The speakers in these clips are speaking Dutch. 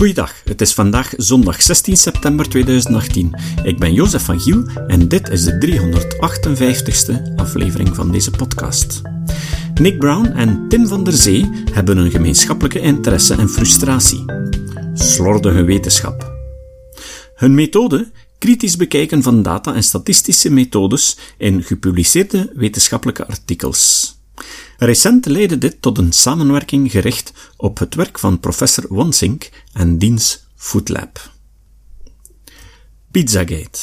Goeiedag, het is vandaag zondag 16 september 2018. Ik ben Jozef van Giel en dit is de 358ste aflevering van deze podcast. Nick Brown en Tim van der Zee hebben een gemeenschappelijke interesse en frustratie. Slordige wetenschap. Hun methode kritisch bekijken van data en statistische methodes in gepubliceerde wetenschappelijke artikels. Recent leidde dit tot een samenwerking gericht op het werk van professor Wonsink en diens Foodlab. Pizzagate.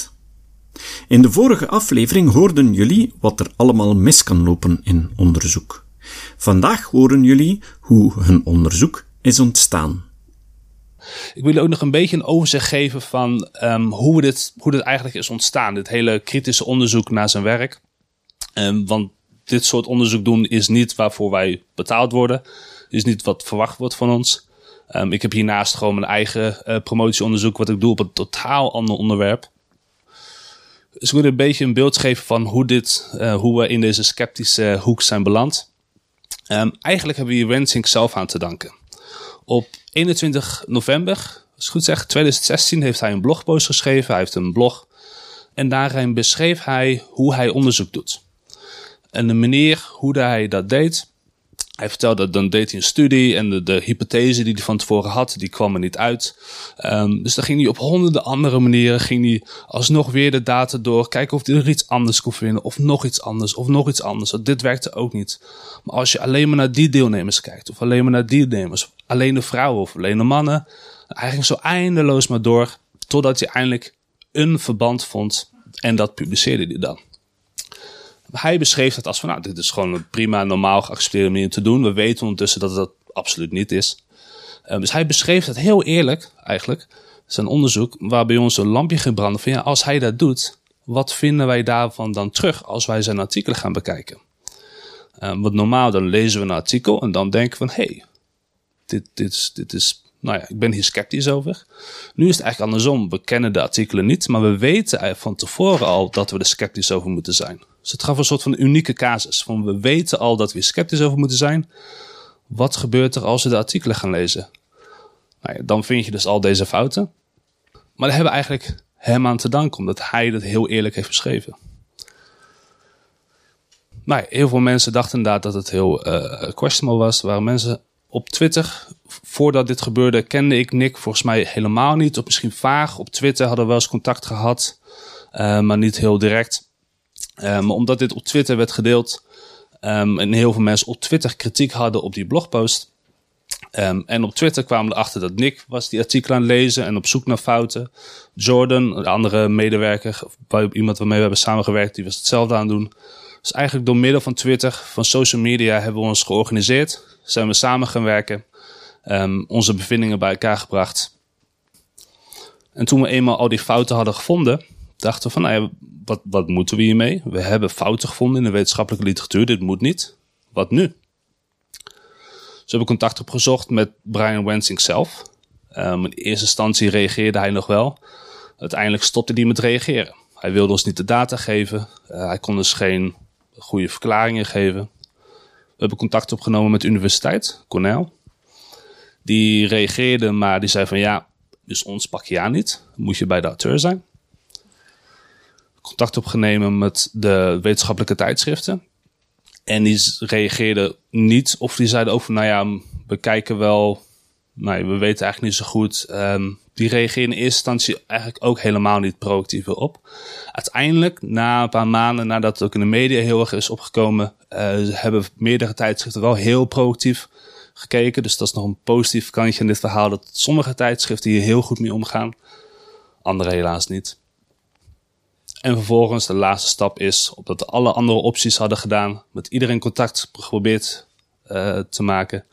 In de vorige aflevering hoorden jullie wat er allemaal mis kan lopen in onderzoek. Vandaag horen jullie hoe hun onderzoek is ontstaan. Ik wil ook nog een beetje een overzicht geven van um, hoe, dit, hoe dit eigenlijk is ontstaan. Dit hele kritische onderzoek naar zijn werk. Um, want dit soort onderzoek doen is niet waarvoor wij betaald worden. Is niet wat verwacht wordt van ons. Um, ik heb hiernaast gewoon mijn eigen uh, promotieonderzoek wat ik doe op een totaal ander onderwerp. Dus ik wil een beetje een beeld geven van hoe, dit, uh, hoe we in deze sceptische hoek zijn beland. Um, eigenlijk hebben we hier Wensink zelf aan te danken. Op 21 november, als ik goed zeg, 2016 heeft hij een blogpost geschreven. Hij heeft een blog. En daarin beschreef hij hoe hij onderzoek doet. En de manier hoe hij dat deed. Hij vertelde dat dan deed hij een studie en de, de hypothese die hij van tevoren had, die kwam er niet uit. Um, dus dan ging hij op honderden andere manieren, ging hij alsnog weer de data door, kijken of hij er iets anders kon vinden, of nog iets anders, of nog iets anders. Dit werkte ook niet. Maar als je alleen maar naar die deelnemers kijkt, of alleen maar naar die deelnemers, alleen de vrouwen of alleen de mannen, hij ging zo eindeloos maar door, totdat hij eindelijk een verband vond en dat publiceerde hij dan. Hij beschreef het als van, nou, dit is gewoon een prima, normaal geaccepteerde manier te doen. We weten ondertussen dat het dat absoluut niet is. Um, dus hij beschreef het heel eerlijk, eigenlijk, zijn onderzoek, waar bij ons een lampje ging branden van, ja, als hij dat doet, wat vinden wij daarvan dan terug als wij zijn artikelen gaan bekijken? Um, want normaal dan lezen we een artikel en dan denken we van, hey, dit, dit, dit is nou ja, ik ben hier sceptisch over. Nu is het eigenlijk andersom. We kennen de artikelen niet, maar we weten van tevoren al dat we er sceptisch over moeten zijn. Dus het gaf een soort van unieke casus. Van we weten al dat we sceptisch over moeten zijn. Wat gebeurt er als we de artikelen gaan lezen? Nou ja, dan vind je dus al deze fouten. Maar daar hebben we eigenlijk hem aan te danken, omdat hij dat heel eerlijk heeft beschreven. Nou heel veel mensen dachten inderdaad dat het heel uh, questionable was. Er waren mensen op Twitter, voordat dit gebeurde, kende ik Nick volgens mij helemaal niet. Of misschien vaag. Op Twitter hadden we wel eens contact gehad, uh, maar niet heel direct. Uh, maar omdat dit op Twitter werd gedeeld um, en heel veel mensen op Twitter kritiek hadden op die blogpost. Um, en op Twitter kwamen we erachter dat Nick was die artikel aan het lezen en op zoek naar fouten. Jordan, een andere medewerker, iemand waarmee we hebben samengewerkt, die was hetzelfde aan het doen. Dus eigenlijk door middel van Twitter, van social media, hebben we ons georganiseerd. Zijn we samen gaan werken. Onze bevindingen bij elkaar gebracht. En toen we eenmaal al die fouten hadden gevonden, dachten van, nou ja, wat, wat moeten we hiermee? We hebben fouten gevonden in de wetenschappelijke literatuur, dit moet niet. Wat nu? We hebben contact opgezocht met Brian Wensing zelf. Um, in eerste instantie reageerde hij nog wel. Uiteindelijk stopte hij met reageren. Hij wilde ons niet de data geven. Uh, hij kon dus geen goede verklaringen geven. We hebben contact opgenomen met de universiteit, Cornell. Die reageerde, maar die zei van ja, dus ons pak je aan niet. Moet je bij de auteur zijn. Contact opgenomen met de wetenschappelijke tijdschriften. En die reageerden niet, of die zeiden over, nou ja, we kijken wel, nou, we weten eigenlijk niet zo goed. Um, die reageerden in eerste instantie eigenlijk ook helemaal niet proactief op. Uiteindelijk, na een paar maanden nadat het ook in de media heel erg is opgekomen, uh, hebben meerdere tijdschriften wel heel proactief gekeken. Dus dat is nog een positief kantje in dit verhaal, dat sommige tijdschriften hier heel goed mee omgaan, andere helaas niet. En vervolgens de laatste stap is, omdat we alle andere opties hadden gedaan, met iedereen contact geprobeerd uh, te maken.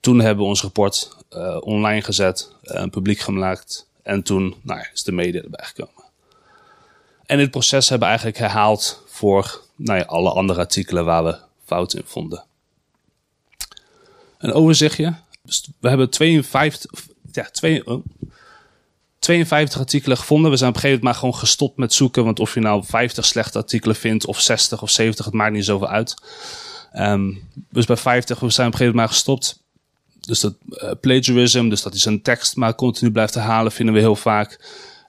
Toen hebben we ons rapport uh, online gezet, uh, publiek gemaakt en toen nou, is de media erbij gekomen. En dit proces hebben we eigenlijk herhaald voor nou ja, alle andere artikelen waar we fouten in vonden. Een overzichtje. Dus we hebben 52, ja, 2, oh, 52 artikelen gevonden. We zijn op een gegeven moment maar gewoon gestopt met zoeken. Want of je nou 50 slechte artikelen vindt, of 60 of 70, het maakt niet zoveel uit. Um, dus bij 50, we zijn op een gegeven moment maar gestopt. dus dat uh, plagiarism, dus dat hij zijn tekst maar continu blijft herhalen, vinden we heel vaak.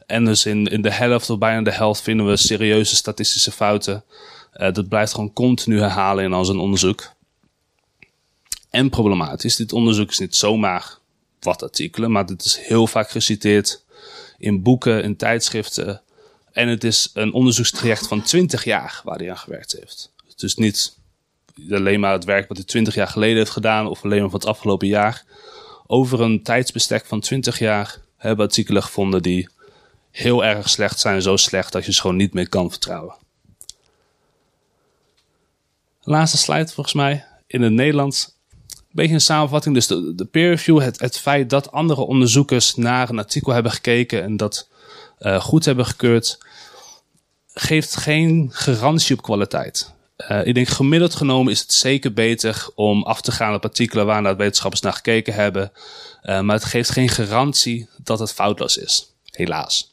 En dus in, in de helft of bijna de helft vinden we serieuze statistische fouten. Uh, dat blijft gewoon continu herhalen in al zijn onderzoek. En problematisch, dit onderzoek is niet zomaar wat artikelen, maar dit is heel vaak geciteerd in boeken, in tijdschriften. En het is een onderzoekstraject van 20 jaar waar hij aan gewerkt heeft. Het is niet alleen maar het werk wat hij 20 jaar geleden heeft gedaan of alleen maar van het afgelopen jaar. Over een tijdsbestek van 20 jaar hebben artikelen gevonden die heel erg slecht zijn. Zo slecht dat je ze gewoon niet meer kan vertrouwen. Laatste slide volgens mij. In het Nederlands beetje een samenvatting. Dus de, de peer review, het, het feit dat andere onderzoekers naar een artikel hebben gekeken en dat uh, goed hebben gekeurd, geeft geen garantie op kwaliteit. Uh, ik denk gemiddeld genomen is het zeker beter om af te gaan op artikelen waar naar wetenschappers naar gekeken hebben. Uh, maar het geeft geen garantie dat het foutloos is. Helaas.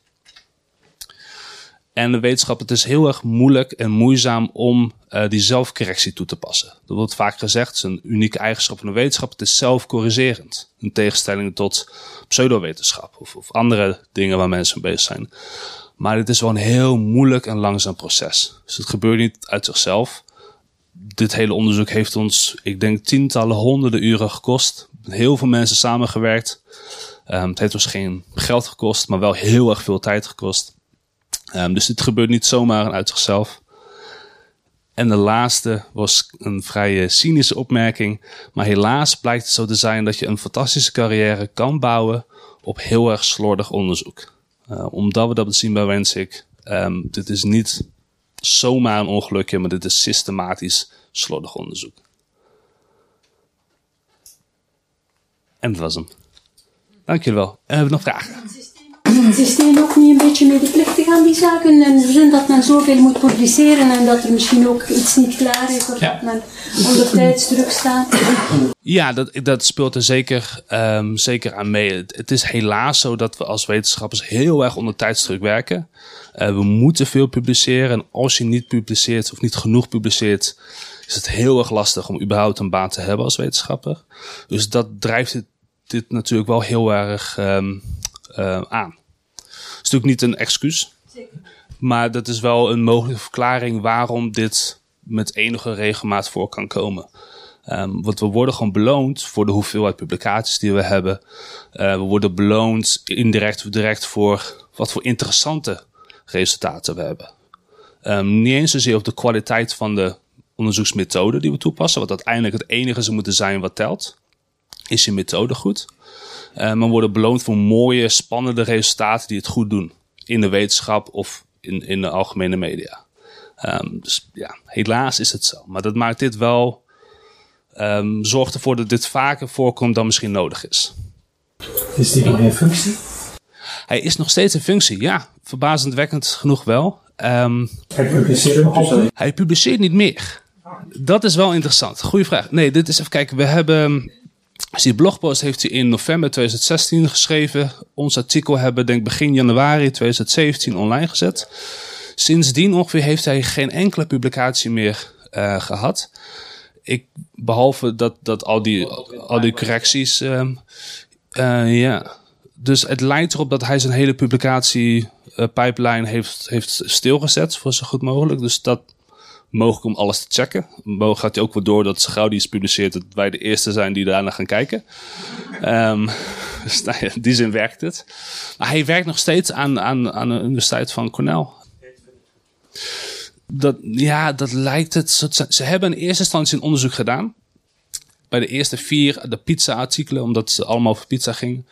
En de wetenschap, het is heel erg moeilijk en moeizaam om uh, die zelfcorrectie toe te passen. Dat wordt vaak gezegd, het is een unieke eigenschap van de wetenschap. Het is zelfcorrigerend. In tegenstelling tot pseudowetenschap of, of andere dingen waar mensen mee bezig zijn. Maar het is wel een heel moeilijk en langzaam proces. Dus het gebeurt niet uit zichzelf. Dit hele onderzoek heeft ons, ik denk, tientallen, honderden uren gekost. Heel veel mensen samengewerkt. Um, het heeft ons geen geld gekost, maar wel heel erg veel tijd gekost. Um, dus dit gebeurt niet zomaar uit zichzelf. En de laatste was een vrij cynische opmerking. Maar helaas blijkt het zo te zijn dat je een fantastische carrière kan bouwen op heel erg slordig onderzoek. Uh, omdat we dat zien bij Wensik. Um, dit is niet zomaar een ongelukje, maar dit is systematisch slordig onderzoek. En dat was hem. Dank jullie wel. En hebben we nog vragen? Het systeem ook niet een beetje medeplichtig aan die zaken? En de zin dat men zoveel moet publiceren en dat er misschien ook iets niet klaar is of dat men onder tijdsdruk staat? Ja, dat, dat speelt er zeker, um, zeker aan mee. Het, het, is helaas zo dat we als wetenschappers heel erg onder tijdsdruk werken. Uh, we moeten veel publiceren en als je niet publiceert of niet genoeg publiceert, is het heel erg lastig om überhaupt een baan te hebben als wetenschapper. Dus dat drijft dit, dit natuurlijk wel heel erg um, uh, aan natuurlijk niet een excuus. Maar dat is wel een mogelijke verklaring waarom dit met enige regelmaat voor kan komen. Um, want we worden gewoon beloond voor de hoeveelheid publicaties die we hebben. Uh, we worden beloond indirect of direct voor wat voor interessante resultaten we hebben. Um, niet eens zozeer op de kwaliteit van de onderzoeksmethode die we toepassen, wat uiteindelijk het enige zou moeten zijn wat telt. Is je methode goed? Uh, maar worden beloond voor mooie, spannende resultaten die het goed doen. In de wetenschap of in, in de algemene media. Um, dus ja, helaas is het zo. Maar dat maakt dit wel. Um, zorgt ervoor dat dit vaker voorkomt dan misschien nodig is. Is die nog in functie? Hij is nog steeds in functie, ja. Verbazendwekkend genoeg wel. Um, hij publiceert nog Hij publiceert niet meer. Dat is wel interessant. Goeie vraag. Nee, dit is even kijken. We hebben dus die blogpost heeft hij in november 2016 geschreven. Ons artikel hebben denk begin januari 2017 online gezet. Sindsdien ongeveer heeft hij geen enkele publicatie meer uh, gehad. Ik, behalve dat, dat al, die, al die correcties. Uh, uh, ja. Dus het lijkt erop dat hij zijn hele publicatie pipeline heeft, heeft stilgezet voor zo goed mogelijk. Dus dat mogelijk om alles te checken. Mogelijk gaat hij ook wel door dat zo gauw die is publiceert, dat wij de eerste zijn die daarna gaan kijken. Um, dus nou in die zin werkt het. Maar hij werkt nog steeds aan, aan, aan de Universiteit van Cornell. Dat, ja, dat lijkt het. Ze hebben in eerste instantie een onderzoek gedaan. Bij de eerste vier, de pizza-artikelen, omdat ze allemaal over pizza gingen.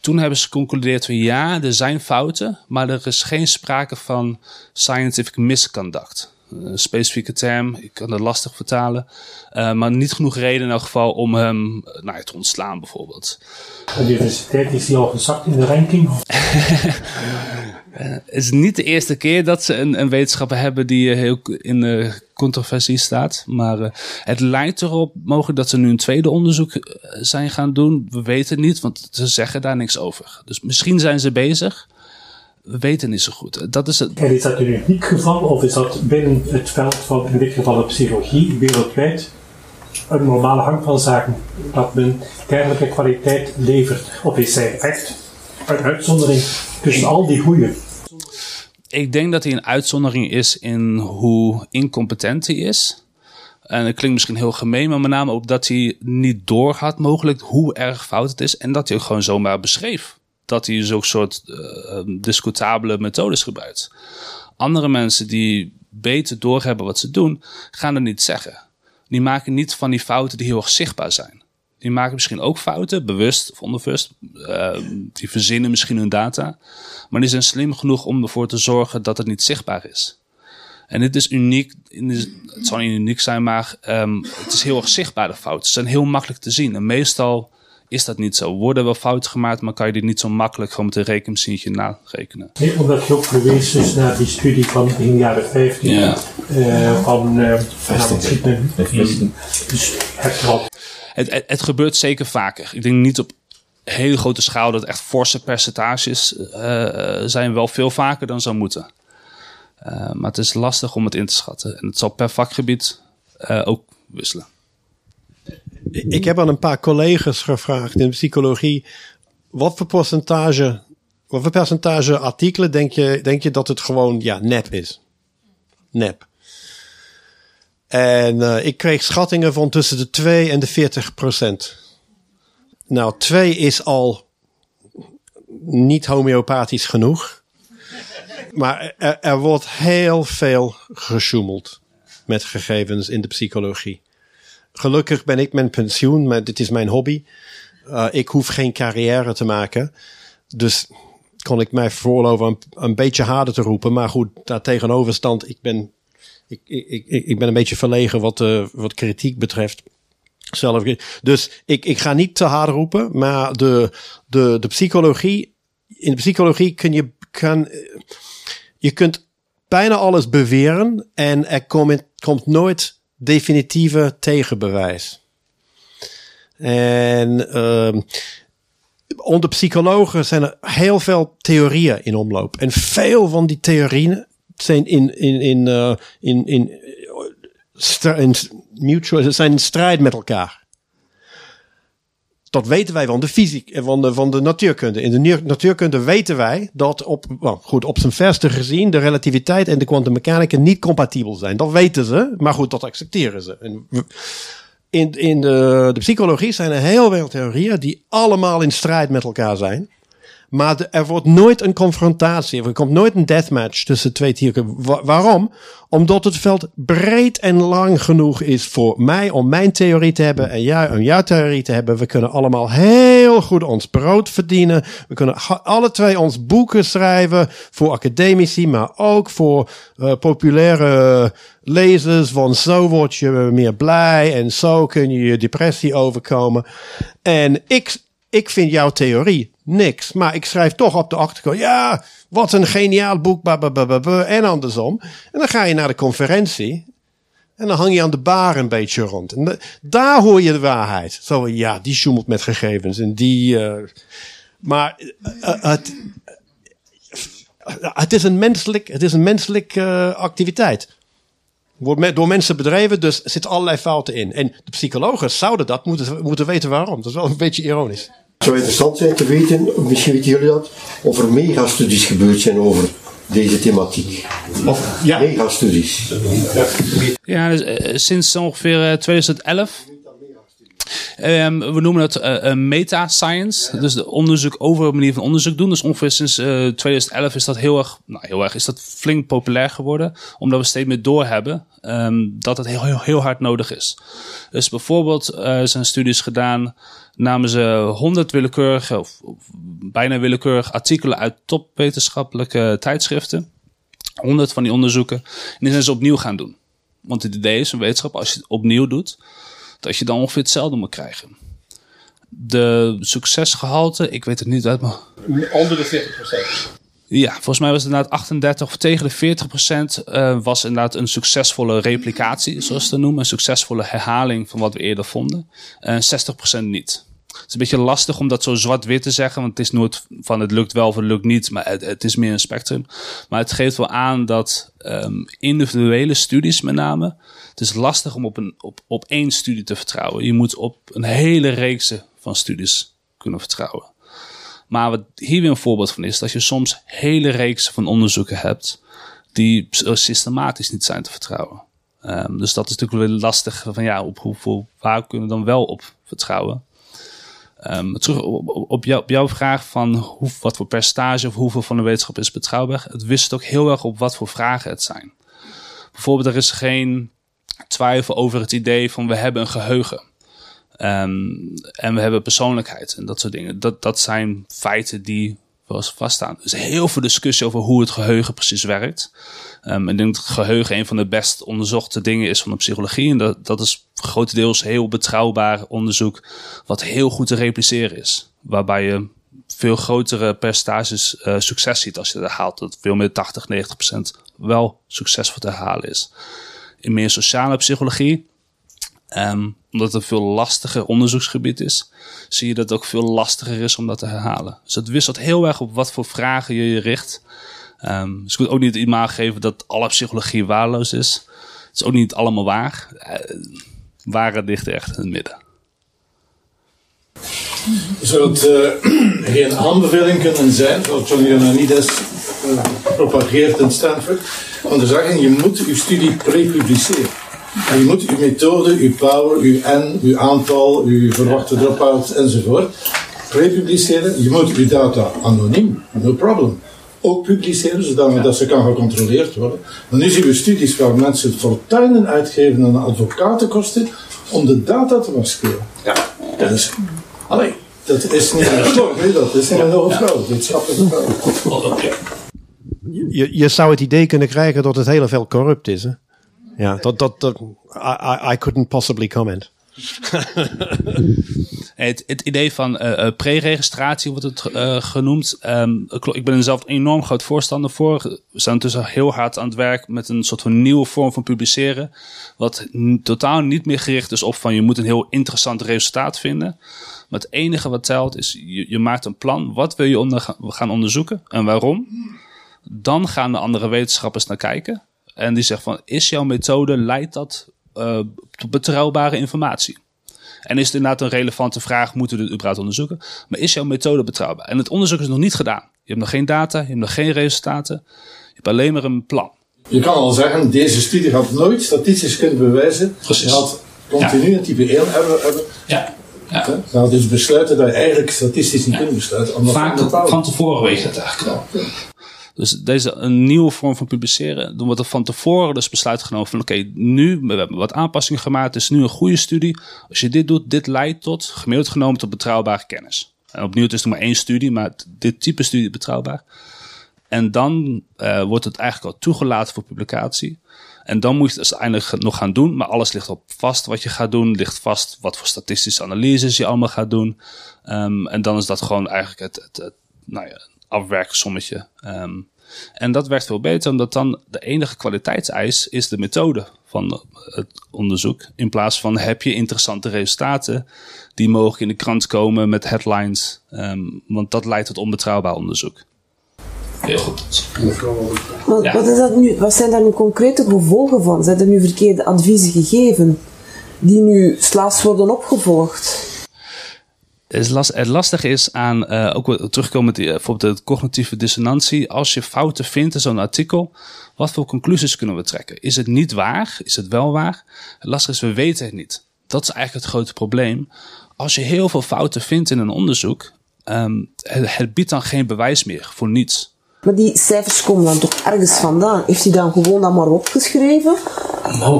Toen hebben ze geconcludeerd van ja, er zijn fouten, maar er is geen sprake van scientific misconduct een specifieke term. Ik kan dat lastig vertalen. Uh, maar niet genoeg reden in elk geval om hem nou, te ontslaan bijvoorbeeld. De universiteit is die al gezakt in de ranking? het is niet de eerste keer dat ze een, een wetenschapper hebben die heel in de controversie staat. Maar uh, het lijkt erop mogelijk dat ze nu een tweede onderzoek zijn gaan doen. We weten het niet, want ze zeggen daar niks over. Dus misschien zijn ze bezig we weten niet zo goed. Dat is het. En is dat een uniek geval of is dat binnen het veld van in dit geval de psychologie wereldwijd een normale gang van zaken dat men dergelijke kwaliteit levert? Of is zij echt een uitzondering tussen al die goede? Ik denk dat hij een uitzondering is in hoe incompetent hij is. En het klinkt misschien heel gemeen, maar met name ook dat hij niet doorhad mogelijk hoe erg fout het is. En dat hij ook gewoon zomaar beschreef. Dat hij zo'n soort uh, discutabele methodes gebruikt. Andere mensen die beter doorhebben wat ze doen, gaan het niet zeggen. Die maken niet van die fouten die heel erg zichtbaar zijn. Die maken misschien ook fouten, bewust of onbewust. Uh, die verzinnen misschien hun data. Maar die zijn slim genoeg om ervoor te zorgen dat het niet zichtbaar is. En dit is uniek. Het zal niet uniek zijn, maar um, het is heel erg zichtbaar de fouten. Ze zijn heel makkelijk te zien. En meestal is dat niet zo. Worden wel fouten gemaakt, maar kan je dit niet zo makkelijk gewoon met een rekenmachientje narekenen. Nee, omdat je ook verwees dus naar die studie van in de jaren 50 Ja. eh, van uh. Dus het Het, het, het gebeurt zeker vaker. Ik denk niet op hele grote schaal dat echt forse percentages uh, zijn wel veel vaker dan zou moeten. Uh, maar het is lastig om het in te schatten. En het zal per vakgebied uh, ook wisselen. Ik heb aan een paar collega's gevraagd in psychologie. Wat voor percentage, wat voor percentage artikelen denk je, denk je dat het gewoon ja, nep is? Nep. En uh, ik kreeg schattingen van tussen de 2 en de 40 procent. Nou, 2 is al niet homeopathisch genoeg. Maar er, er wordt heel veel gesjoemeld met gegevens in de psychologie. Gelukkig ben ik mijn pensioen, maar dit is mijn hobby. Uh, ik hoef geen carrière te maken. Dus kon ik mij veroorloven een, een beetje harder te roepen. Maar goed, daar tegenover stand, ik ben, ik, ik, ik, ik ben een beetje verlegen wat, uh, wat kritiek betreft. Zelf. Dus ik, ik ga niet te hard roepen, maar de, de, de psychologie, in de psychologie kun je, kan, je kunt bijna alles beweren en er komt, komt nooit definitieve tegenbewijs. En uh, onder psychologen zijn er heel veel theorieën in omloop. En veel van die theorieën zijn in, in, in, uh, in, in, in mutual, zijn in strijd met elkaar. Dat weten wij van de fysiek en van de, van de natuurkunde. In de natuurkunde weten wij dat op, well, goed, op zijn verste gezien de relativiteit en de kwantummechanica niet compatibel zijn. Dat weten ze, maar goed, dat accepteren ze. In, in de, de psychologie zijn er heel veel theorieën die allemaal in strijd met elkaar zijn. Maar er wordt nooit een confrontatie, er komt nooit een deathmatch tussen twee. Wa waarom? Omdat het veld breed en lang genoeg is voor mij om mijn theorie te hebben en jij om jouw theorie te hebben. We kunnen allemaal heel goed ons brood verdienen. We kunnen alle twee ons boeken schrijven voor academici, maar ook voor uh, populaire lezers. Want zo word je meer blij en zo kun je je depressie overkomen. En ik, ik vind jouw theorie niks. Maar ik schrijf toch op de achterkant. Ja, wat een geniaal boek. En andersom. En dan ga je naar de conferentie. En dan hang je aan de bar een beetje rond. En daar hoor je de waarheid. Zo, ja, die sjoemelt met gegevens. En die. Uh, maar uh, het. Het is een menselijk, het is een menselijke uh, activiteit. Wordt door mensen bedreven, dus er zitten allerlei fouten in. En de psychologen zouden dat moeten, moeten weten waarom. Dat is wel een beetje ironisch. Het zou interessant zijn te weten, misschien weten jullie dat, of er megastudies gebeurd zijn over deze thematiek. Of ja. megastudies. Ja, dus, uh, sinds ongeveer uh, 2011. Um, we noemen het uh, meta-science. Dus de onderzoek over een manier van onderzoek doen. Dus ongeveer sinds 2011 is dat heel erg, nou heel erg, is dat flink populair geworden. Omdat we steeds meer doorhebben um, dat het heel, heel, heel hard nodig is. Dus bijvoorbeeld zijn studies gedaan namen ze 100 willekeurige, of, of bijna willekeurige artikelen uit topwetenschappelijke tijdschriften. 100 van die onderzoeken. En die zijn ze opnieuw gaan doen. Want het idee is een wetenschap, als je het opnieuw doet, dat je dan ongeveer hetzelfde moet krijgen. De succesgehalte, ik weet het niet uit, maar. Onder de 40%. Ja, volgens mij was het inderdaad 38 of tegen de 40 procent uh, was inderdaad een succesvolle replicatie, zoals ze dat noemen. Een succesvolle herhaling van wat we eerder vonden. En 60 procent niet. het is een beetje lastig om dat zo zwart-wit te zeggen, want het is nooit van het lukt wel of het lukt niet, maar het, het is meer een spectrum. Maar het geeft wel aan dat um, individuele studies met name, het is lastig om op, een, op, op één studie te vertrouwen. Je moet op een hele reeks van studies kunnen vertrouwen. Maar wat hier weer een voorbeeld van is, dat je soms hele reeksen van onderzoeken hebt die systematisch niet zijn te vertrouwen. Um, dus dat is natuurlijk wel lastig van ja, op hoeveel, waar kunnen we dan wel op vertrouwen? Um, terug op, op, op, jouw vraag van hoe, wat voor percentage of hoeveel van de wetenschap is betrouwbaar. Het wist ook heel erg op wat voor vragen het zijn. Bijvoorbeeld, er is geen twijfel over het idee van we hebben een geheugen. Um, en we hebben persoonlijkheid en dat soort dingen. Dat, dat zijn feiten die wel vaststaan. Is heel veel discussie over hoe het geheugen precies werkt. Um, ik denk dat het geheugen een van de best onderzochte dingen is van de psychologie. En dat, dat is grotendeels heel betrouwbaar onderzoek, wat heel goed te repliceren is. Waarbij je veel grotere percentages uh, succes ziet als je dat haalt. Dat veel meer 80, 90 procent wel succesvol te herhalen is. In meer sociale psychologie, um, omdat het een veel lastiger onderzoeksgebied is, zie je dat het ook veel lastiger is om dat te herhalen. Dus het wisselt heel erg op wat voor vragen je je richt. Um, dus ik moet ook niet het imago geven dat alle psychologie waarloos is. Het is ook niet allemaal waar. Uh, ware ligt echt in het midden. Zou het uh, geen aanbeveling kunnen zijn, zoals John Ioannidis uh, propageert in Stanford, van de zaken, je moet je studie prepubliceren. En je moet je methode, je power, je N, je aantal, je verwachte drop-out enzovoort prepubliceren. Je moet je data anoniem, no problem ook publiceren, zodat dat ze kan gecontroleerd worden. Maar nu zien we studies waar mensen fortuinen uitgeven aan advocatenkosten om de data te maskeren. Ja. Dat is, allee, dat is niet een nee, dat is niet een hoge vrouw, wetenschappelijke vrouw. Je, je zou het idee kunnen krijgen dat het hele veld corrupt is. Hè? Ja, dat, dat, dat I, I couldn't possibly comment. het, het, idee van uh, pre-registratie wordt het uh, genoemd. Um, ik ben er zelf enorm groot voorstander voor. We zijn tussen heel hard aan het werk met een soort van nieuwe vorm van publiceren. Wat totaal niet meer gericht is op van je moet een heel interessant resultaat vinden. Maar het enige wat telt is je, je maakt een plan. Wat wil je onder, gaan onderzoeken en waarom? Dan gaan de andere wetenschappers naar kijken. En die zeggen van is jouw methode, leidt dat uh, betrouwbare informatie. En is het inderdaad een relevante vraag, moeten we het überhaupt onderzoeken? Maar is jouw methode betrouwbaar? En het onderzoek is nog niet gedaan. Je hebt nog geen data, je hebt nog geen resultaten. Je hebt alleen maar een plan. Je kan al zeggen, deze studie had nooit statistisch kunnen bewijzen. Precies. Je had continu een type 1 hebben. hebben. Ja. Ja. Had dus besluiten dat je eigenlijk statistisch niet ja. kunt besluiten. Vaak van tevoren weet je dat eigenlijk wel. Dus deze een nieuwe vorm van publiceren. Dan wordt er van tevoren dus besluit genomen van oké, nu, we hebben wat aanpassingen gemaakt. Het is nu een goede studie. Als je dit doet, dit leidt tot, gemiddeld genomen, tot betrouwbare kennis. En opnieuw, het is nog maar één studie, maar dit type studie betrouwbaar. En dan uh, wordt het eigenlijk al toegelaten voor publicatie. En dan moet je het uiteindelijk nog gaan doen. Maar alles ligt op vast wat je gaat doen. Ligt vast wat voor statistische analyses je allemaal gaat doen. Um, en dan is dat gewoon eigenlijk het, het, het nou ja, afwerksommetje. Um, en dat werkt veel beter, omdat dan de enige kwaliteitseis is de methode van het onderzoek. In plaats van heb je interessante resultaten die mogelijk in de krant komen met headlines. Um, want dat leidt tot onbetrouwbaar onderzoek. Heel goed. Wat, ja. wat, is dat nu, wat zijn daar nu concrete gevolgen van? Zijn er nu verkeerde adviezen gegeven die nu slaafs worden opgevolgd? Het, last, het lastige is aan, uh, ook terugkomen met uh, bijvoorbeeld de cognitieve dissonantie. Als je fouten vindt in zo'n artikel, wat voor conclusies kunnen we trekken? Is het niet waar? Is het wel waar? Het lastige is, we weten het niet. Dat is eigenlijk het grote probleem. Als je heel veel fouten vindt in een onderzoek, het, het biedt dan geen bewijs meer voor niets. Maar die cijfers komen dan toch ergens vandaan? Heeft hij dan gewoon dat maar opgeschreven?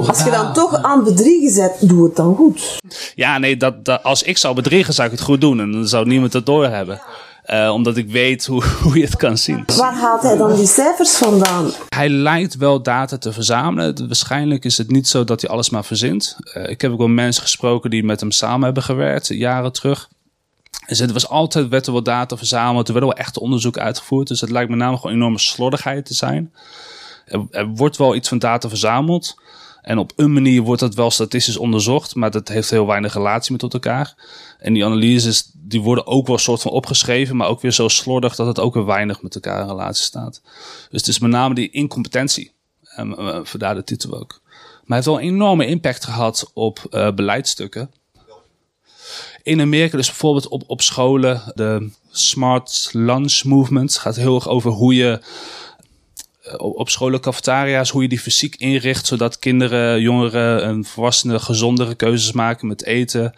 Als je dan toch aan bedriegen zet, doe het dan goed. Ja, nee, dat, dat, als ik zou bedriegen, zou ik het goed doen. En dan zou niemand het doorhebben. Uh, omdat ik weet hoe, hoe je het kan zien. Waar haalt hij dan die cijfers vandaan? Hij lijkt wel data te verzamelen. Waarschijnlijk is het niet zo dat hij alles maar verzint. Uh, ik heb ook wel mensen gesproken die met hem samen hebben gewerkt, jaren terug. Dus er was altijd, werd er data verzameld, er werden wel echt onderzoek uitgevoerd. Dus het lijkt met name gewoon enorme slordigheid te zijn. Er, wordt wel iets van data verzameld. En op een manier wordt dat wel statistisch onderzocht, maar dat heeft heel weinig relatie met elkaar. En die analyses die worden ook wel soort van opgeschreven, maar ook weer zo slordig dat het ook weer weinig met elkaar in relatie staat. Dus het is met name die incompetentie. En uh, vandaar de titel ook. Maar het heeft wel een enorme impact gehad op uh, beleidstukken. In Amerika dus bijvoorbeeld op, op scholen, de Smart Lunch Movement gaat heel erg over hoe je eh, op scholen, cafetaria's, hoe je die fysiek inricht, zodat kinderen, jongeren en volwassenen gezondere keuzes maken met eten.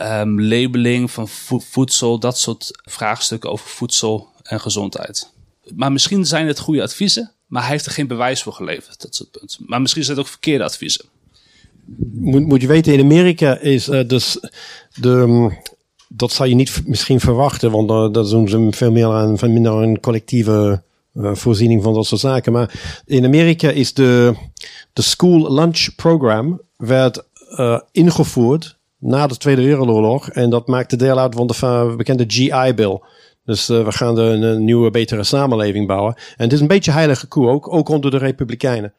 Um, labeling van voedsel, dat soort vraagstukken over voedsel en gezondheid. Maar misschien zijn het goede adviezen, maar hij heeft er geen bewijs voor geleverd. Dat het punt. Maar misschien zijn het ook verkeerde adviezen. Moet, je weten, in Amerika is uh, dus de, mm, dat zou je niet misschien verwachten, want uh, dat doen ze veel meer aan, van minder een collectieve uh, voorziening van dat soort zaken. Maar in Amerika is de, de school lunch program werd ingevoerd na de Tweede Wereldoorlog. En dat maakte deel uit van de bekende GI-bill. Dus uh, we gaan de, een nieuwe, betere samenleving bouwen. En het is een beetje heilige koe, ook, ook onder de Republikeinen.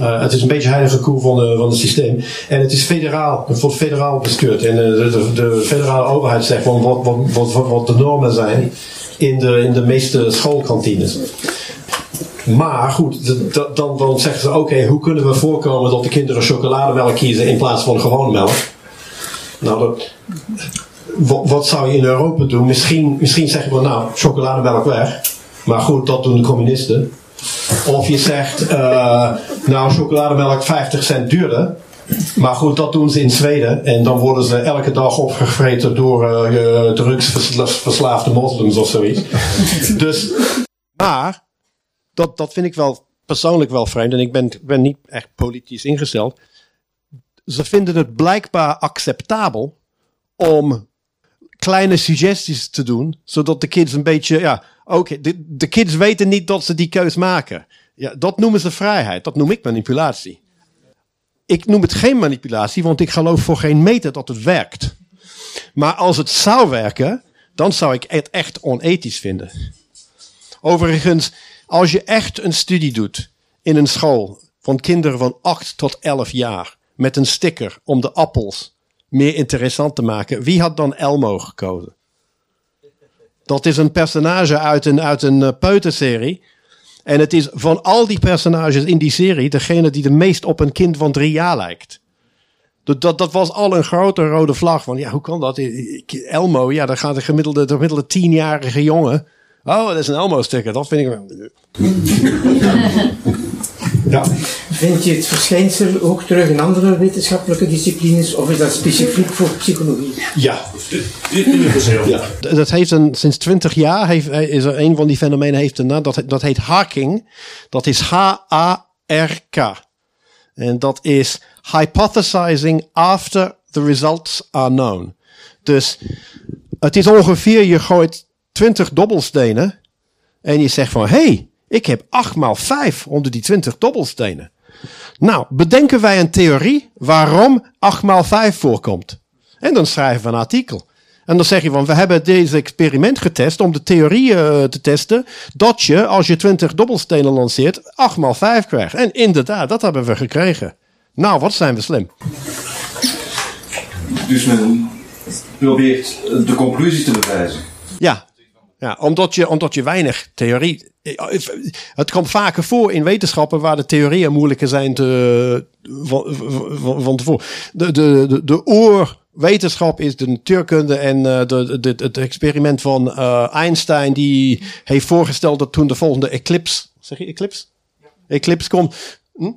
Uh, het is een beetje heilige koe van, de, van het systeem. En het is federaal, het wordt federaal bestuurd. En de, de, de federale overheid zegt wat, wat, wat, wat, de normen zijn in de, in de meeste schoolkantines. Maar goed, dan, dan zeggen ze: oké, hoe kunnen we voorkomen dat de kinderen chocolademelk kiezen in plaats van gewone melk? Nou, wat, wat, zou je in Europa doen? Misschien, misschien zeggen we: nou, chocolademelk weg. Maar goed, dat doen de communisten. Of je zegt: uh, nou, chocolademelk 50 cent duurder. Maar goed, dat doen ze in Zweden. En dan worden ze elke dag opgevreten door uh, drugsverslaafde moslims of zoiets. dus, maar, dat, dat vind ik wel persoonlijk wel vreemd. En ik ben, ben niet echt politisch ingesteld. Ze vinden het blijkbaar acceptabel om kleine suggesties te doen. Zodat de kids een beetje, ja, oké, de, de kids weten niet dat ze die keus maken. Ja, dat noemen ze vrijheid. Dat noem ik manipulatie. Ik noem het geen manipulatie, want ik geloof voor geen meter dat het werkt. Maar als het zou werken, dan zou ik het echt onethisch vinden. Overigens, als je echt een studie doet in een school van kinderen van 8 tot 11 jaar met een sticker om de appels meer interessant te maken, wie had dan Elmo gekozen? Dat is een personage uit een, uit een uh, peuterserie en het is van al die personages in die serie degene die de meest op een kind van drie jaar lijkt. Dat, dat, dat was al een grote rode vlag van, ja, hoe kan dat? Elmo, ja, daar gaat de gemiddelde, de gemiddelde tienjarige jongen. Oh, dat is een Elmo-sticker, dat vind ik wel. Ja. Vind je het verschijnsel ook terug in andere wetenschappelijke disciplines of is dat specifiek voor psychologie? Ja, ja. dat heeft een, sinds twintig jaar heeft, is er een van die fenomenen heeft een naam, dat, dat heet harking. Dat is H-A-R-K. En dat is hypothesizing after the results are known. Dus het is ongeveer, je gooit 20 dobbelstenen en je zegt van, hey, ik heb 8 maal 5 onder die 20 dobbelstenen. Nou, bedenken wij een theorie waarom 8 maal 5 voorkomt. En dan schrijven we een artikel. En dan zeg je van, we hebben deze experiment getest om de theorie uh, te testen dat je, als je 20 dobbelstenen lanceert, 8 maal 5 krijgt. En inderdaad, dat hebben we gekregen. Nou, wat zijn we slim. Dus men probeert de conclusie te bewijzen. Ja, ja, omdat, je, omdat je weinig theorie. Het komt vaker voor in wetenschappen waar de theorieën moeilijker zijn te, van, van, van tevoren. De, de, de, de oorwetenschap is de natuurkunde en uh, de, de, het experiment van uh, Einstein, die heeft voorgesteld dat toen de volgende eclipse, zeg je eclipse? Eclipse komt. Hm?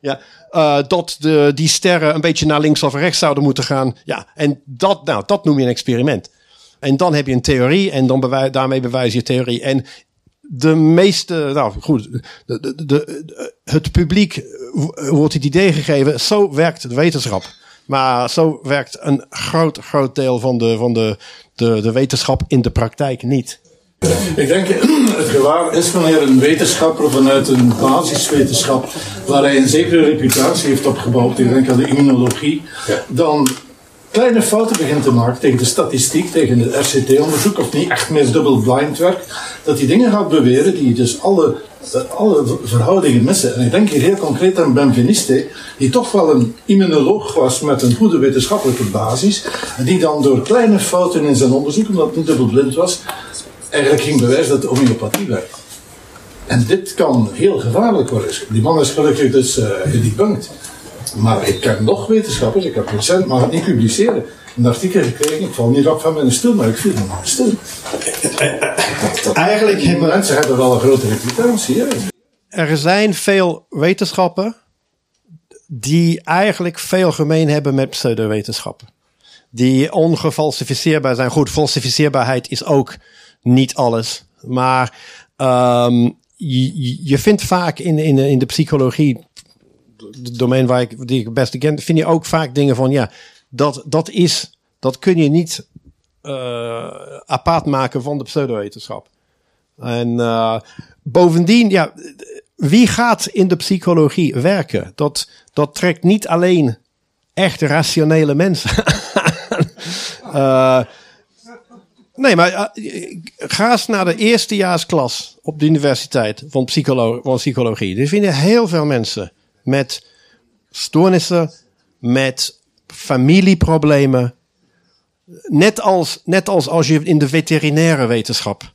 Ja, uh, dat de, die sterren een beetje naar links of rechts zouden moeten gaan. Ja, en dat, nou, dat noem je een experiment. En dan heb je een theorie en dan bewij, daarmee bewijs je theorie. En de meeste, nou goed, de, de, de, het publiek wordt het idee gegeven, zo werkt de wetenschap. Maar zo werkt een groot, groot deel van de, van de, de, de wetenschap in de praktijk niet. Ik denk, het gevaar is wanneer een wetenschapper vanuit een basiswetenschap, waar hij een zekere reputatie heeft opgebouwd, ik denk aan de immunologie, dan kleine fouten begint te maken tegen de statistiek, tegen het RCT-onderzoek, of niet echt meer dubbel blind werk, dat die dingen gaat beweren die dus alle, alle verhoudingen missen. En ik denk hier heel concreet aan Benveniste, die toch wel een immunoloog was met een goede wetenschappelijke basis, en die dan door kleine fouten in zijn onderzoek, omdat het niet dubbel blind was, eigenlijk ging bewijzen dat de homeopathie werkt. En dit kan heel gevaarlijk worden. Die man is gelukkig dus uh, gedebunked. Maar ik ken nog wetenschappers, ik heb recent, maar het niet publiceren, een artikel gekregen. Ik val niet op van mijn stil, maar ik viel maar stil. Eigenlijk hebben mensen hebben wel een grote reputatie. Er zijn veel wetenschappen die eigenlijk veel gemeen hebben met pseudowetenschappen. Die ongefalsificeerbaar zijn. Goed, falsificeerbaarheid is ook niet alles. Maar um, je, je vindt vaak in, in, in de psychologie de domein waar ik, die ik het beste ken, vind je ook vaak dingen van, ja, dat, dat is, dat kun je niet uh, apart maken van de pseudowetenschap. En uh, bovendien, ja, wie gaat in de psychologie werken? Dat, dat trekt niet alleen echt rationele mensen. uh, nee, maar ga eens naar de eerstejaarsklas op de universiteit van, van psychologie. Er vinden heel veel mensen met stoornissen, met familieproblemen. Net als, net als als je in de veterinaire wetenschap.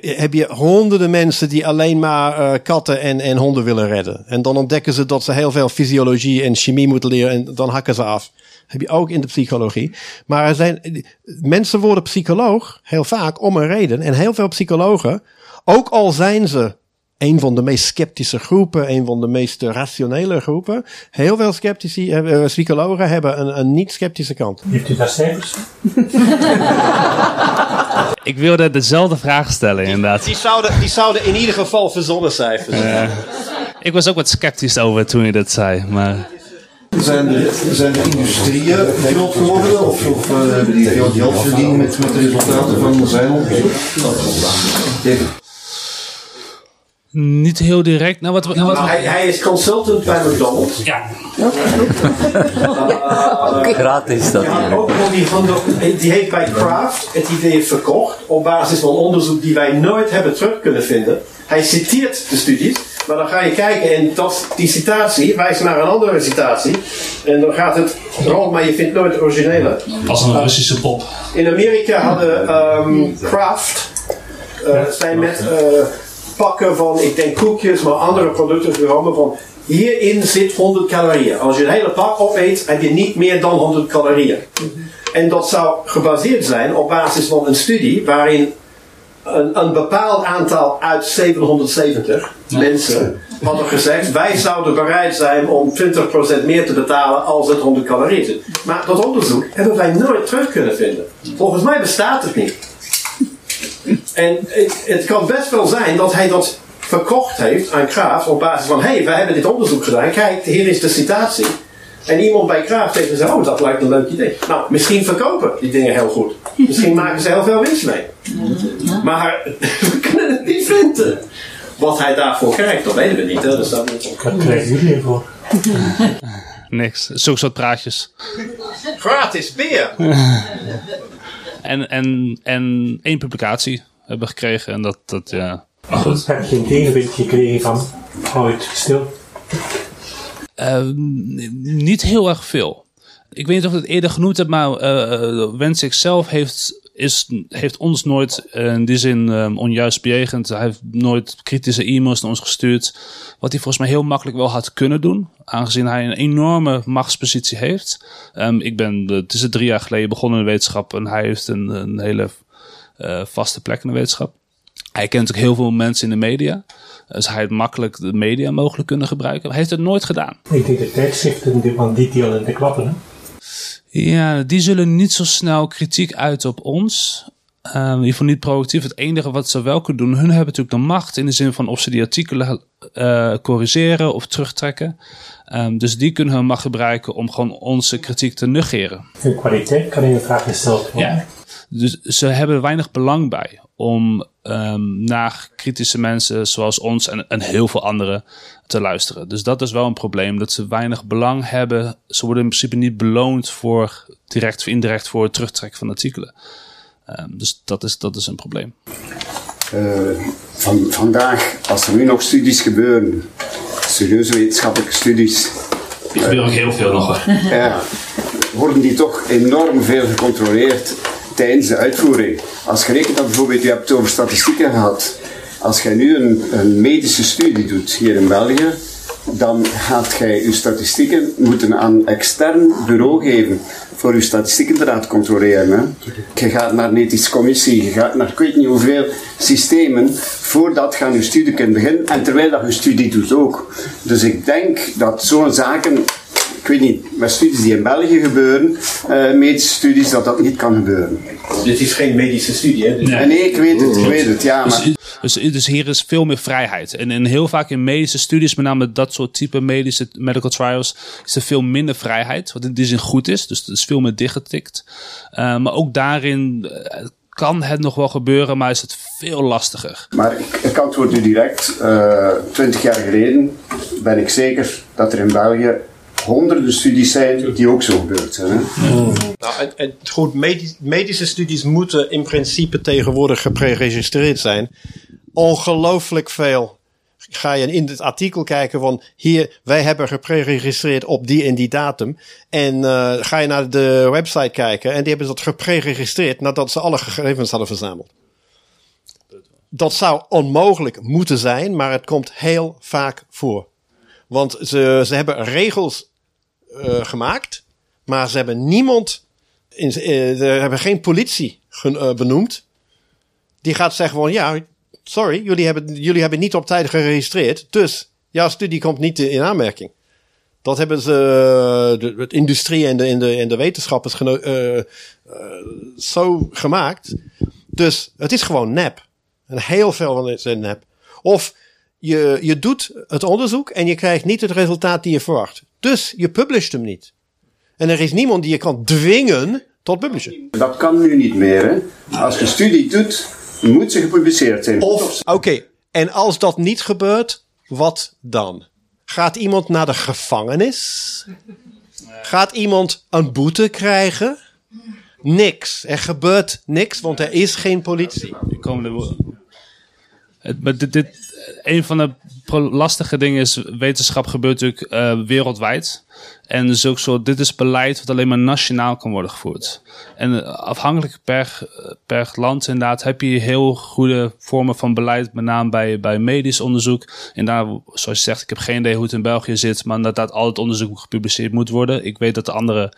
heb je honderden mensen die alleen maar uh, katten en, en honden willen redden. En dan ontdekken ze dat ze heel veel fysiologie en chemie moeten leren en dan hakken ze af. Heb je ook in de psychologie. Maar er zijn, mensen worden psycholoog heel vaak om een reden. En heel veel psychologen, ook al zijn ze een van de meest sceptische groepen, een van de meest rationele groepen. Heel veel sceptici, uh, psychologen hebben een, een niet-sceptische kant. Heeft u daar cijfers? Ik wilde dezelfde vraag stellen, inderdaad. Die, zouden, die zouden in ieder geval verzonnen cijfers. Uh, ik was ook wat sceptisch over toen je dat zei, maar... Zijn de, zijn de industrieën groot geworden of, of uh, hebben die veel geld verdiend met, met de resultaten van zijn onderzoek? Niet heel direct. Nou, wat, nou, hij, hij, is consultant bij McDonald's. Ja. okay. Gratis dat. Ja, ook die, van de, die heeft bij Kraft het idee verkocht op basis van onderzoek die wij nooit hebben terug kunnen vinden. Hij citeert de studies, maar dan ga je kijken en dat, die citatie wijst naar een andere citatie. En dan gaat het rond, maar je vindt nooit het originele. Als een Russische pop. In Amerika hadden um, Kraft, uh, zijn met... Uh, pakken van, ik denk koekjes, maar andere producten genomen van hierin zit 100 calorieën. Als je een hele pak opeet, heb je niet meer dan 100 calorieën. En dat zou gebaseerd zijn op basis van een studie waarin een, een bepaald aantal uit 770 mensen hadden gezegd: wij zouden bereid zijn om 20% meer te betalen als het 100 calorieën zit. Maar dat onderzoek hebben wij nooit terug kunnen vinden. Volgens mij bestaat het niet. En het, het, kan best wel zijn dat hij dat verkocht heeft aan Graaf op basis van: hé, hey, wij hebben dit onderzoek gedaan, kijk, hier is de citatie. En iemand bij Graaf heeft gezegd: oh, dat lijkt een leuk idee. Nou, misschien verkopen die dingen heel goed. Misschien maken ze heel veel winst mee. Maar we kunnen het niet vinden. Wat hij daarvoor krijgt, dat weten we niet. Hè? Dus dat Wat krijgen jullie ervoor? Niks. Zulke soort praatjes. Gratis beer! En, en, en één publicatie hebben gekregen. En dat, dat ja. Maar goed. Heb je een tegenwicht gekregen van hou het stil? Uh, niet heel erg veel. Ik weet niet of ik het eerder genoemd heb, maar uh, Wensik zelf heeft, is, heeft ons nooit in die zin um, onjuist bejegend. Hij heeft nooit kritische e-mails naar ons gestuurd. Wat hij volgens mij heel makkelijk wel had kunnen doen, aangezien hij een enorme machtspositie heeft. Um, ik ben, het is drie jaar geleden begonnen in de wetenschap en hij heeft een, een hele uh, vaste plek in de wetenschap. Hij kent ook heel veel mensen in de media. Dus hij had makkelijk de media mogelijk kunnen gebruiken. Hij heeft het nooit gedaan. Ik denk de tijdschriften van die deel in de klappen. Ja, die zullen niet zo snel kritiek uiten op ons. Um, in ieder geval niet proactief. Het enige wat ze wel kunnen doen, hun hebben natuurlijk de macht in de zin van of ze die artikelen uh, corrigeren of terugtrekken. Um, dus die kunnen hun macht gebruiken om gewoon onze kritiek te negeren. De kwaliteit kan in de vraag gesteld worden. Ja. Dus ze hebben weinig belang bij om um, naar kritische mensen zoals ons en, en heel veel anderen te luisteren. Dus dat is wel een probleem, dat ze weinig belang hebben. Ze worden in principe niet beloond voor direct of indirect voor het terugtrekken van artikelen. Um, dus dat is, dat is een probleem. Uh, van, vandaag, als er nu nog studies gebeuren, serieuze wetenschappelijke studies. Die gebeuren ook heel veel nog hoor. Ja, worden die toch enorm veel gecontroleerd tijdens de uitvoering. Als je rekent dat bijvoorbeeld, je hebt over statistieken gehad. Als jij nu een, een medische studie doet hier in België, dan gaat jij je statistieken moeten aan een extern bureau geven voor je statistieken te laten controleren. Hè. Je gaat naar een ethische commissie, je gaat naar ik weet niet hoeveel systemen voordat je je studie kunt beginnen en terwijl dat je studie doet ook. Dus ik denk dat zo'n zaken ik weet niet, met studies die in België gebeuren, uh, medische studies, dat dat niet kan gebeuren. Dit is geen medische studie, hè? Nee. nee, ik weet het, ik weet het, ja. Dus maar... Dus, dus, dus, hier is veel meer vrijheid. En, en heel vaak in medische studies, met name dat soort type medische medical trials, is er veel minder vrijheid. Wat in die zin goed is. Dus het is veel meer dichtgetikt. Uh, maar ook daarin uh, kan het nog wel gebeuren, maar is het veel lastiger. Maar ik, ik antwoord u direct. Twintig jaar geleden ben ik zeker dat er in België honderden studies zijn die ook zo gebeurd zijn. Nou, en, goed, medische studies moeten in principe tegenwoordig gepreregistreerd zijn. Ongelooflijk veel. Ga je in het artikel kijken van hier, wij hebben gepreregistreerd op die en die datum. En uh, ga je naar de website kijken en die hebben dat gepreregistreerd nadat ze alle gegevens hadden verzameld. Dat zou onmogelijk moeten zijn, maar het komt heel vaak voor. Want ze, ze hebben regels uh, gemaakt, maar ze hebben niemand, in, uh, ze hebben geen politie uh, benoemd. Die gaat zeggen van ja, sorry, jullie hebben, jullie hebben niet op tijd geregistreerd, dus jouw studie komt niet in aanmerking. Dat hebben ze, de, industrie en de, en de, en de wetenschappers zo gemaakt. Dus het is gewoon nep. En heel veel van het is nep. Of je, je doet het onderzoek en je krijgt niet het resultaat die je verwacht. Dus je publisht hem niet. En er is niemand die je kan dwingen tot publishen. Dat kan nu niet meer. Hè? Als je studie doet, moet ze gepubliceerd zijn. Of, oké, okay. en als dat niet gebeurt, wat dan? Gaat iemand naar de gevangenis? Gaat iemand een boete krijgen? Niks. Er gebeurt niks, want er is geen politie. Komende een van de lastige dingen is, wetenschap gebeurt natuurlijk uh, wereldwijd. En dus ook zo, dit is beleid wat alleen maar nationaal kan worden gevoerd. En eh, afhankelijk per, per land inderdaad heb je heel goede vormen van beleid, met name bij, bij medisch onderzoek. En daar, zoals je zegt, ik heb geen idee hoe het in België zit, maar dat al het onderzoek gepubliceerd moet worden. Ik weet dat er andere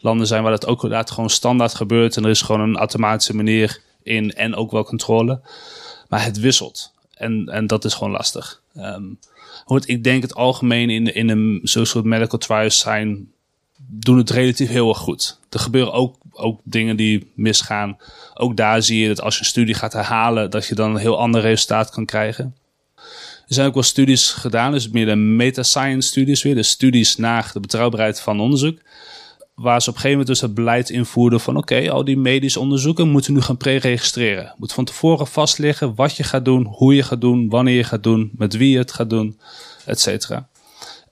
landen zijn waar dat ook inderdaad gewoon standaard gebeurt. En er is gewoon een automatische manier in en ook wel controle. Maar het wisselt. En, en dat is gewoon lastig. Um, ik denk het algemeen in, in een soort medical trials zijn, doen het relatief heel erg goed. Er gebeuren ook, ook dingen die misgaan. Ook daar zie je dat als je een studie gaat herhalen, dat je dan een heel ander resultaat kan krijgen. Er zijn ook wel studies gedaan, dus meer de meta-science studies weer, dus studies naar de betrouwbaarheid van onderzoek waar ze op een gegeven moment dus het beleid invoerden van oké, al die medische onderzoeken moeten nu gaan pre-registreren. Moet van tevoren vastliggen wat je gaat doen, hoe je gaat doen, wanneer je gaat doen, met wie je het gaat doen, et cetera.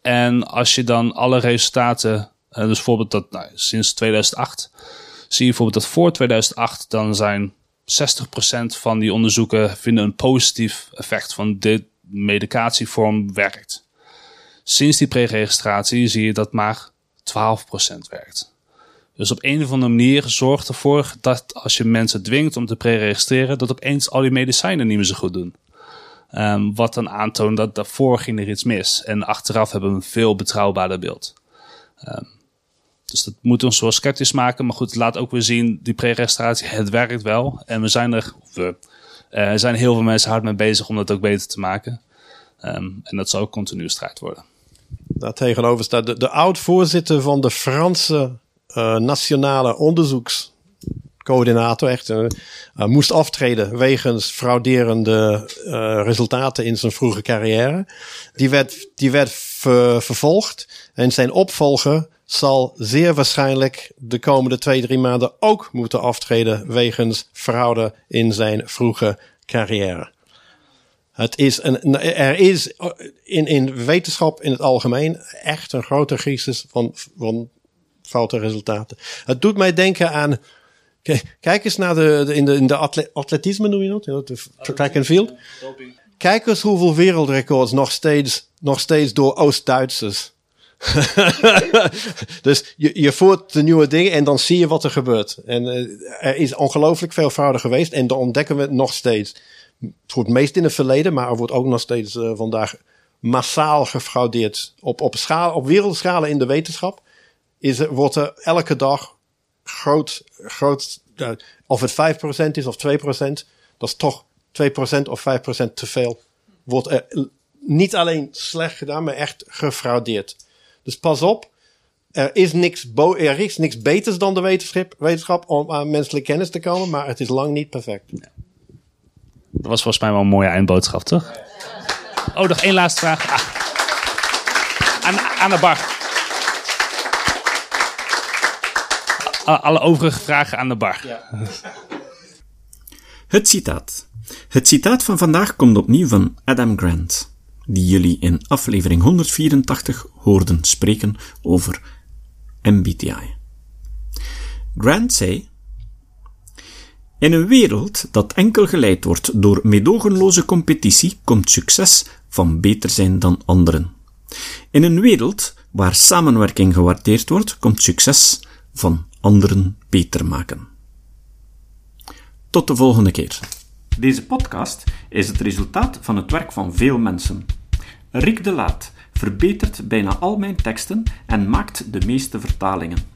En als je dan alle resultaten, eh, dus bijvoorbeeld dat nou, sinds 2008, zie je bijvoorbeeld dat voor 2008 dan zijn 60% van die onderzoeken vinden een positief effect van dit medicatievorm werkt. Sinds die pre-registratie zie je dat maar 12% werkt. Dus op een of andere manier zorgt ervoor dat als je mensen dwingt om te pre-registreren, dat opeens al die medicijnen niet meer zo goed doen. Um, wat dan aantoont dat daarvoor ging er iets mis. En achteraf hebben we een veel betrouwbaarder beeld. Um, dus dat moet ons wel sceptisch maken. Maar goed, laat ook weer zien, die pre-registratie, het werkt wel. En we zijn er, we, uh, er zijn heel veel mensen hard mee bezig om dat ook beter te maken. Um, en dat zal ook continu strijd worden. Daar tegenover staat de, de oud-voorzitter van de Franse uh, Nationale Onderzoekscoördinator. Echt, uh, moest aftreden wegens frauderende uh, resultaten in zijn vroege carrière. Die werd, die werd ver, vervolgd en zijn opvolger zal zeer waarschijnlijk de komende twee, drie maanden ook moeten aftreden wegens fraude in zijn vroege carrière. Het is een, er is in, in wetenschap in het algemeen echt een grote crisis van, van foute resultaten. Het doet mij denken aan. Kijk eens naar de, de in de, in de atletisme noem je dat, de track and field. Kijk eens hoeveel wereldrecords nog steeds, nog steeds door Oost-Duitsers. dus je, je voert de nieuwe dingen en dan zie je wat er gebeurt. En uh, er is ongelooflijk veel fraude geweest en dan ontdekken we het nog steeds. Het wordt meest in het verleden, maar er wordt ook nog steeds uh, vandaag massaal gefraudeerd. Op, op, schaal, op wereldschalen in de wetenschap is, wordt er elke dag groot, groot uh, of het 5% is of 2%, dat is toch 2% of 5% te veel. Wordt er niet alleen slecht gedaan, maar echt gefraudeerd. Dus pas op, er is niks, er is niks beters dan de wetenschap, wetenschap om aan menselijke kennis te komen, maar het is lang niet perfect. Dat was volgens mij wel een mooie eindboodschap, toch? Oh, nog één laatste vraag. Ah. Aan, aan de bar. Alle overige vragen aan de bar. Ja. Het citaat. Het citaat van vandaag komt opnieuw van Adam Grant, die jullie in aflevering 184 hoorden spreken over MBTI. Grant zei: In een wereld dat enkel geleid wordt door medogenloze competitie, komt succes van beter zijn dan anderen. In een wereld waar samenwerking gewaardeerd wordt, komt succes van anderen beter maken. Tot de volgende keer. Deze podcast is het resultaat van het werk van veel mensen. Rick de Laat verbetert bijna al mijn teksten en maakt de meeste vertalingen.